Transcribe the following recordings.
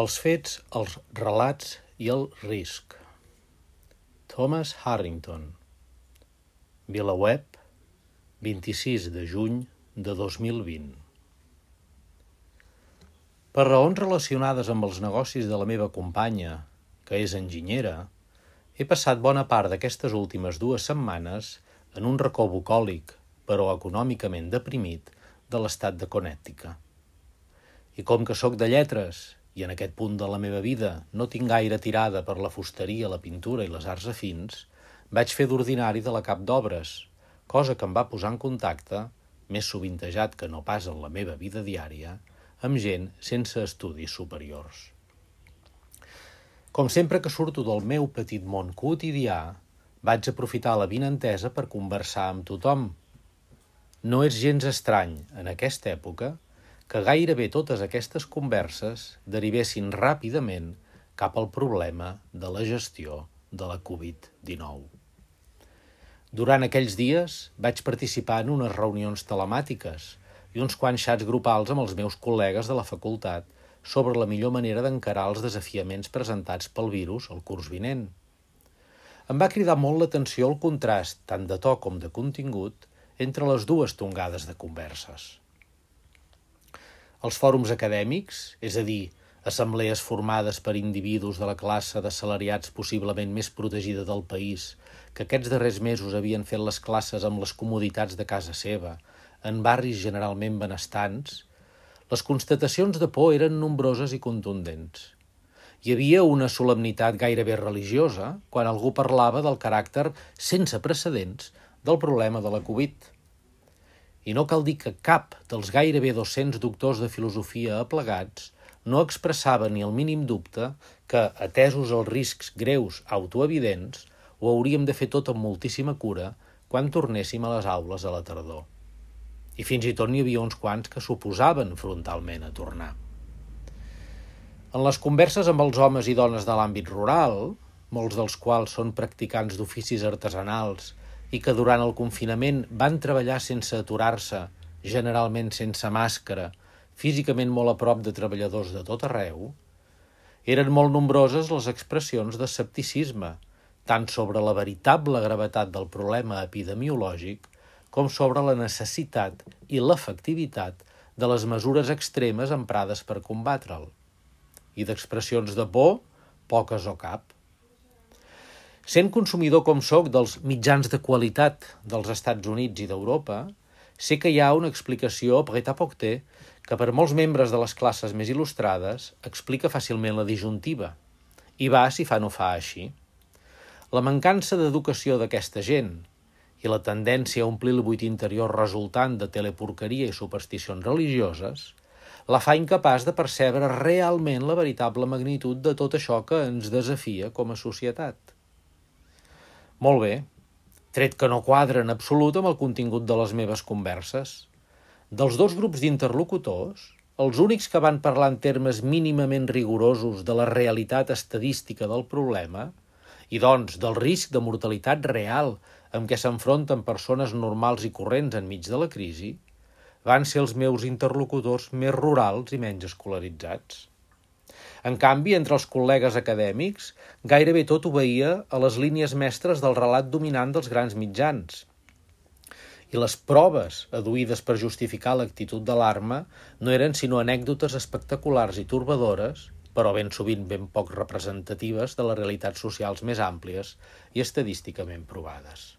Els fets, els relats i el risc. Thomas Harrington. Vilaweb, 26 de juny de 2020. Per raons relacionades amb els negocis de la meva companya, que és enginyera, he passat bona part d'aquestes últimes dues setmanes en un racó bucòlic, però econòmicament deprimit, de l'estat de Connecticut. I com que sóc de lletres i en aquest punt de la meva vida no tinc gaire tirada per la fusteria, la pintura i les arts afins, vaig fer d'ordinari de la cap d'obres, cosa que em va posar en contacte, més sovintejat que no pas en la meva vida diària, amb gent sense estudis superiors. Com sempre que surto del meu petit món quotidià, vaig aprofitar la vinentesa per conversar amb tothom. No és gens estrany, en aquesta època, que gairebé totes aquestes converses derivessin ràpidament cap al problema de la gestió de la Covid-19. Durant aquells dies vaig participar en unes reunions telemàtiques i uns quants xats grupals amb els meus col·legues de la facultat sobre la millor manera d'encarar els desafiaments presentats pel virus el curs vinent. Em va cridar molt l'atenció el contrast, tant de to com de contingut, entre les dues tongades de converses els fòrums acadèmics, és a dir, assemblees formades per individus de la classe d'assalariats possiblement més protegida del país, que aquests darrers mesos havien fet les classes amb les comoditats de casa seva, en barris generalment benestants, les constatacions de por eren nombroses i contundents. Hi havia una solemnitat gairebé religiosa quan algú parlava del caràcter sense precedents del problema de la Covid – i no cal dir que cap dels gairebé 200 doctors de filosofia aplegats no expressava ni el mínim dubte que, atesos els riscs greus autoevidents, ho hauríem de fer tot amb moltíssima cura quan tornéssim a les aules a la tardor. I fins i tot n'hi havia uns quants que s'oposaven frontalment a tornar. En les converses amb els homes i dones de l'àmbit rural, molts dels quals són practicants d'oficis artesanals i que durant el confinament van treballar sense aturar-se, generalment sense màscara, físicament molt a prop de treballadors de tot arreu, eren molt nombroses les expressions d'escepticisme, tant sobre la veritable gravetat del problema epidemiològic com sobre la necessitat i l'efectivitat de les mesures extremes emprades per combatre'l. I d'expressions de por, poques o cap. Sent consumidor com sóc dels mitjans de qualitat dels Estats Units i d'Europa, sé que hi ha una explicació pret a poc té que per molts membres de les classes més il·lustrades explica fàcilment la disjuntiva. I va si fa no fa així. La mancança d'educació d'aquesta gent i la tendència a omplir el buit interior resultant de teleporqueria i supersticions religioses la fa incapaç de percebre realment la veritable magnitud de tot això que ens desafia com a societat. Molt bé, tret que no quadra en absolut amb el contingut de les meves converses. Dels dos grups d'interlocutors, els únics que van parlar en termes mínimament rigorosos de la realitat estadística del problema i, doncs, del risc de mortalitat real amb què s'enfronten persones normals i corrents enmig de la crisi, van ser els meus interlocutors més rurals i menys escolaritzats. En canvi, entre els col·legues acadèmics, gairebé tot obeïa a les línies mestres del relat dominant dels grans mitjans. I les proves aduïdes per justificar l'actitud de l'arma no eren sinó anècdotes espectaculars i turbadores, però ben sovint ben poc representatives de les realitats socials més àmplies i estadísticament provades.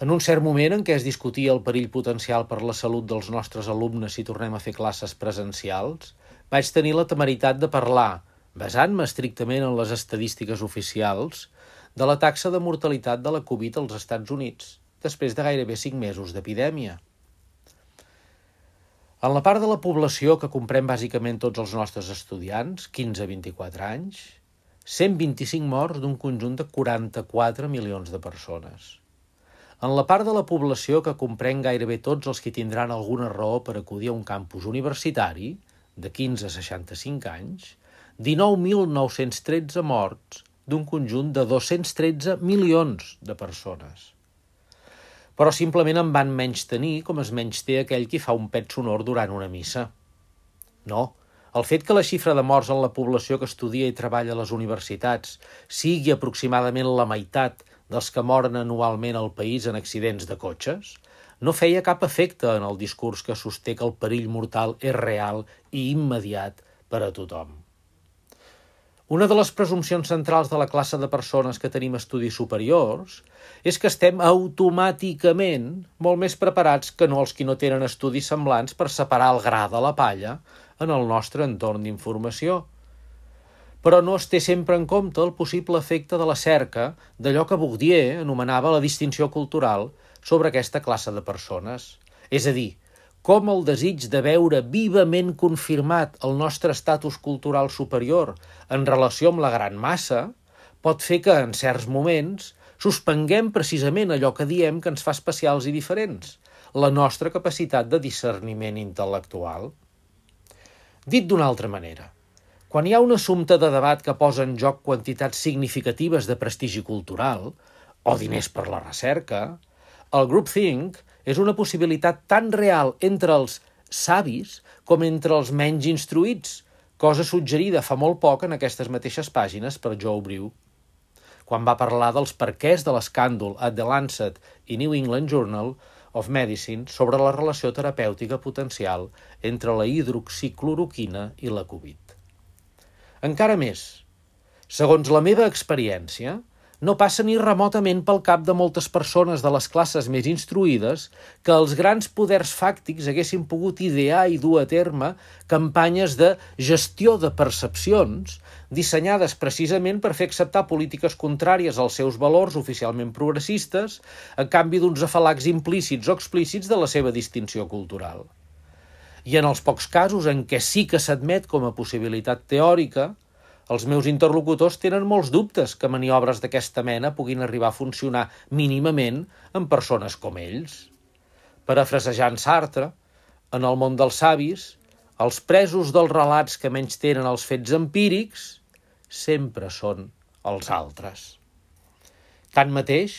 En un cert moment en què es discutia el perill potencial per la salut dels nostres alumnes si tornem a fer classes presencials, vaig tenir la temeritat de parlar, basant-me estrictament en les estadístiques oficials, de la taxa de mortalitat de la Covid als Estats Units, després de gairebé 5 mesos d'epidèmia. En la part de la població que comprèn bàsicament tots els nostres estudiants, 15 a 24 anys, 125 morts d'un conjunt de 44 milions de persones. En la part de la població que comprèn gairebé tots els que tindran alguna raó per acudir a un campus universitari, de 15 a 65 anys, 19.913 morts d'un conjunt de 213 milions de persones. Però simplement em van menys tenir com es menys té aquell qui fa un pet sonor durant una missa. No, el fet que la xifra de morts en la població que estudia i treballa a les universitats sigui aproximadament la meitat dels que moren anualment al país en accidents de cotxes no feia cap efecte en el discurs que sosté que el perill mortal és real i immediat per a tothom. Una de les presumpcions centrals de la classe de persones que tenim estudis superiors és que estem automàticament molt més preparats que no els qui no tenen estudis semblants per separar el gra de la palla en el nostre entorn d'informació. Però no es té sempre en compte el possible efecte de la cerca d'allò que Bourdieu anomenava la distinció cultural sobre aquesta classe de persones. És a dir, com el desig de veure vivament confirmat el nostre estatus cultural superior en relació amb la gran massa pot fer que, en certs moments, suspenguem precisament allò que diem que ens fa especials i diferents, la nostra capacitat de discerniment intel·lectual. Dit d'una altra manera, quan hi ha un assumpte de debat que posa en joc quantitats significatives de prestigi cultural, o diners per la recerca, el groupthink és una possibilitat tan real entre els savis com entre els menys instruïts, cosa suggerida fa molt poc en aquestes mateixes pàgines per Joe Brew, quan va parlar dels perquès de l'escàndol a The Lancet i New England Journal of Medicine sobre la relació terapèutica potencial entre la hidroxicloroquina i la Covid. Encara més, segons la meva experiència, no passa ni remotament pel cap de moltes persones de les classes més instruïdes que els grans poders fàctics haguessin pogut idear i dur a terme campanyes de gestió de percepcions dissenyades precisament per fer acceptar polítiques contràries als seus valors oficialment progressistes a canvi d'uns afalacs implícits o explícits de la seva distinció cultural. I en els pocs casos en què sí que s'admet com a possibilitat teòrica, els meus interlocutors tenen molts dubtes que maniobres d'aquesta mena puguin arribar a funcionar mínimament en persones com ells. Parafrasejant Sartre, en el món dels savis, els presos dels relats que menys tenen els fets empírics sempre són els altres. Tanmateix,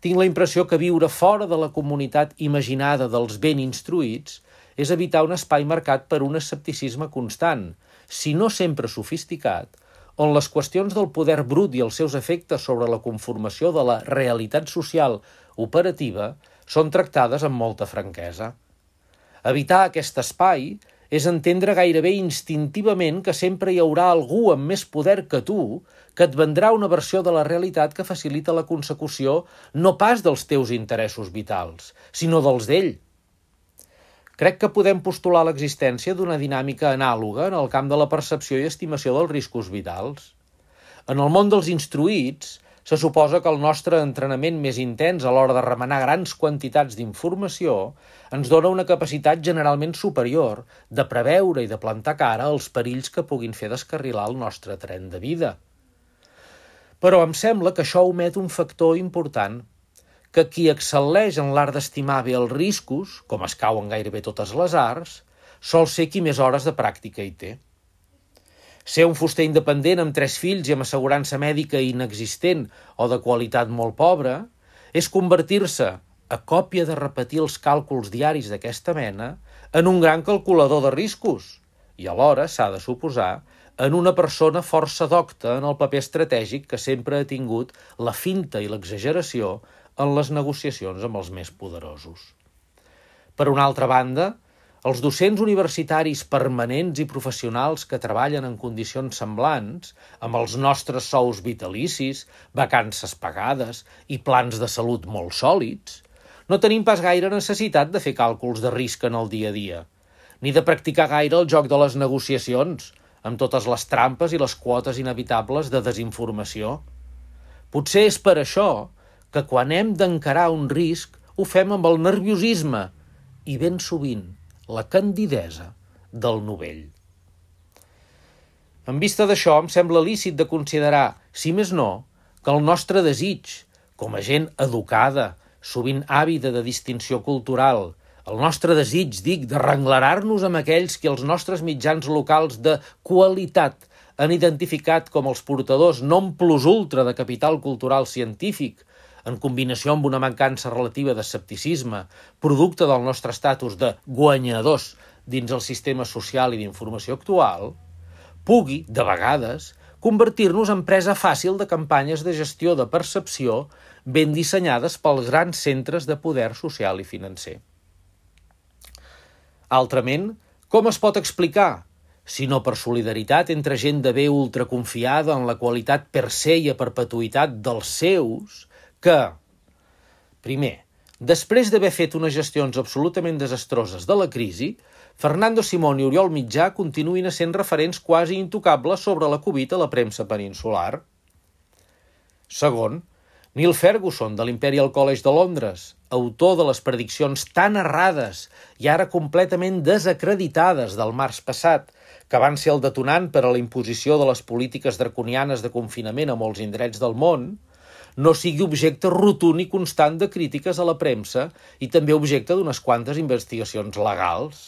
tinc la impressió que viure fora de la comunitat imaginada dels ben instruïts és evitar un espai marcat per un escepticisme constant, si no sempre sofisticat, on les qüestions del poder brut i els seus efectes sobre la conformació de la realitat social operativa són tractades amb molta franquesa. Evitar aquest espai és entendre gairebé instintivament que sempre hi haurà algú amb més poder que tu que et vendrà una versió de la realitat que facilita la consecució no pas dels teus interessos vitals, sinó dels d'ell, Crec que podem postular l'existència d'una dinàmica anàloga en el camp de la percepció i estimació dels riscos vitals. En el món dels instruïts, se suposa que el nostre entrenament més intens a l'hora de remenar grans quantitats d'informació ens dona una capacitat generalment superior de preveure i de plantar cara als perills que puguin fer descarrilar el nostre tren de vida. Però em sembla que això omet un factor important – que qui excel·leix en l'art d'estimar bé els riscos, com es cauen gairebé totes les arts, sol ser qui més hores de pràctica hi té. Ser un fuster independent amb tres fills i amb assegurança mèdica inexistent o de qualitat molt pobra és convertir-se, a còpia de repetir els càlculs diaris d'aquesta mena, en un gran calculador de riscos i alhora, s'ha de suposar, en una persona força docta en el paper estratègic que sempre ha tingut la finta i l'exageració en les negociacions amb els més poderosos. Per una altra banda, els docents universitaris permanents i professionals que treballen en condicions semblants, amb els nostres sous vitalicis, vacances pagades i plans de salut molt sòlids, no tenim pas gaire necessitat de fer càlculs de risc en el dia a dia, ni de practicar gaire el joc de les negociacions, amb totes les trampes i les quotes inevitables de desinformació. Potser és per això que quan hem d'encarar un risc ho fem amb el nerviosisme i ben sovint la candidesa del novell. En vista d'això, em sembla lícit de considerar, si més no, que el nostre desig, com a gent educada, sovint àvida de distinció cultural, el nostre desig, dic, de renglerar-nos amb aquells que els nostres mitjans locals de qualitat han identificat com els portadors non plus ultra de capital cultural científic en combinació amb una mancança relativa d'escepticisme, producte del nostre estatus de guanyadors dins el sistema social i d'informació actual, pugui, de vegades, convertir-nos en presa fàcil de campanyes de gestió de percepció ben dissenyades pels grans centres de poder social i financer. Altrament, com es pot explicar, si no per solidaritat entre gent de bé ultraconfiada en la qualitat per se i a perpetuïtat dels seus, que, primer, després d'haver fet unes gestions absolutament desastroses de la crisi, Fernando Simón i Oriol Mitjà continuïn sent referents quasi intocables sobre la Covid a la premsa peninsular. Segon, Neil Ferguson, de l'Imperial College de Londres, autor de les prediccions tan errades i ara completament desacreditades del març passat, que van ser el detonant per a la imposició de les polítiques draconianes de confinament a molts indrets del món, no sigui objecte rotund i constant de crítiques a la premsa i també objecte d'unes quantes investigacions legals.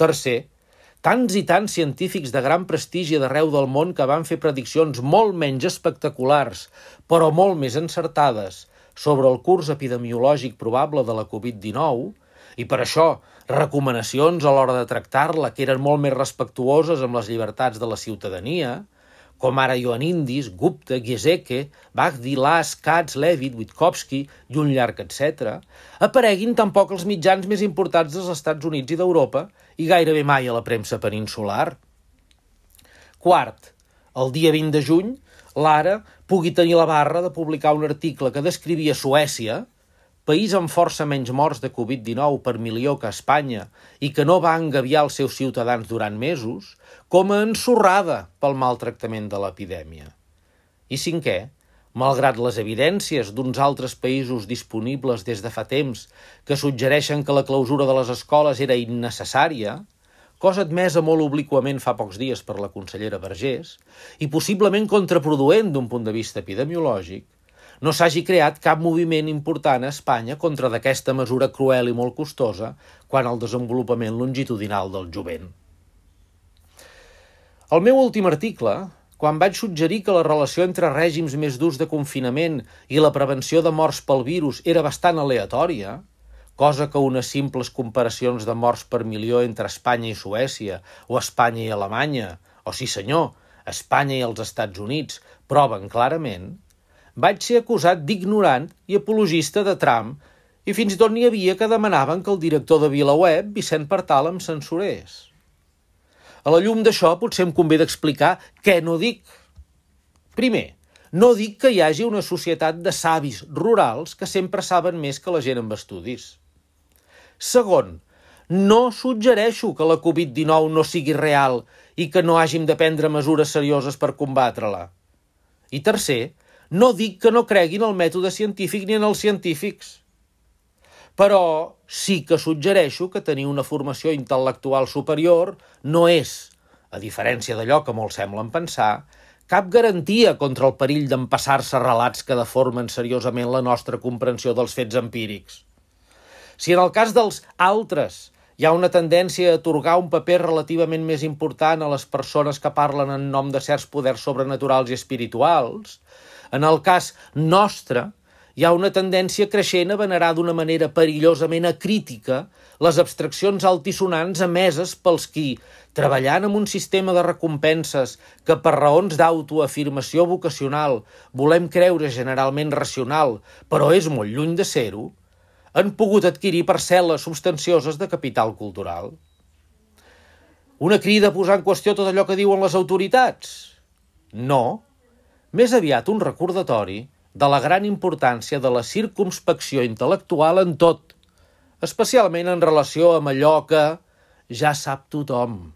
Tercer, tants i tants científics de gran prestigi d'arreu del món que van fer prediccions molt menys espectaculars, però molt més encertades, sobre el curs epidemiològic probable de la Covid-19, i per això recomanacions a l'hora de tractar-la que eren molt més respectuoses amb les llibertats de la ciutadania, com ara Ioannidis, Gupta, Giesecke, Bagdi, Las, Katz, Levitt, Witkowski i un llarg etc., apareguin tampoc els mitjans més importants dels Estats Units i d'Europa i gairebé mai a la premsa peninsular. Quart, el dia 20 de juny, l'Ara pugui tenir la barra de publicar un article que descrivia Suècia, país amb força menys morts de Covid-19 per milió que Espanya i que no va engaviar els seus ciutadans durant mesos, com a ensorrada pel maltractament de l'epidèmia. I cinquè, malgrat les evidències d'uns altres països disponibles des de fa temps que suggereixen que la clausura de les escoles era innecessària, cosa admesa molt obliquament fa pocs dies per la consellera Vergés, i possiblement contraproduent d'un punt de vista epidemiològic, no s'hagi creat cap moviment important a Espanya contra d'aquesta mesura cruel i molt costosa quan al desenvolupament longitudinal del jovent. El meu últim article, quan vaig suggerir que la relació entre règims més durs de confinament i la prevenció de morts pel virus era bastant aleatòria, cosa que unes simples comparacions de morts per milió entre Espanya i Suècia o Espanya i Alemanya, o sí senyor, Espanya i els Estats Units, proven clarament, vaig ser acusat d'ignorant i apologista de Trump i fins i tot n'hi havia que demanaven que el director de VilaWeb, Vicent Partal, em censurés. A la llum d'això potser em convé d'explicar què no dic. Primer, no dic que hi hagi una societat de savis rurals que sempre saben més que la gent amb estudis. Segon, no suggereixo que la Covid-19 no sigui real i que no hàgim de prendre mesures serioses per combatre-la. I tercer, no dic que no creguin el mètode científic ni en els científics. Però sí que suggereixo que tenir una formació intel·lectual superior no és, a diferència d'allò que molts semblen pensar, cap garantia contra el perill d'empassar-se relats que deformen seriosament la nostra comprensió dels fets empírics. Si en el cas dels altres hi ha una tendència a atorgar un paper relativament més important a les persones que parlen en nom de certs poders sobrenaturals i espirituals, en el cas nostre, hi ha una tendència creixent a venerar d'una manera perillosament acrítica les abstraccions altisonants emeses pels qui, treballant amb un sistema de recompenses que per raons d'autoafirmació vocacional volem creure generalment racional, però és molt lluny de ser-ho, han pogut adquirir parcel·les substancioses de capital cultural. Una crida a posar en qüestió tot allò que diuen les autoritats? No, més aviat un recordatori de la gran importància de la circumspecció intel·lectual en tot, especialment en relació amb allò que ja sap tothom.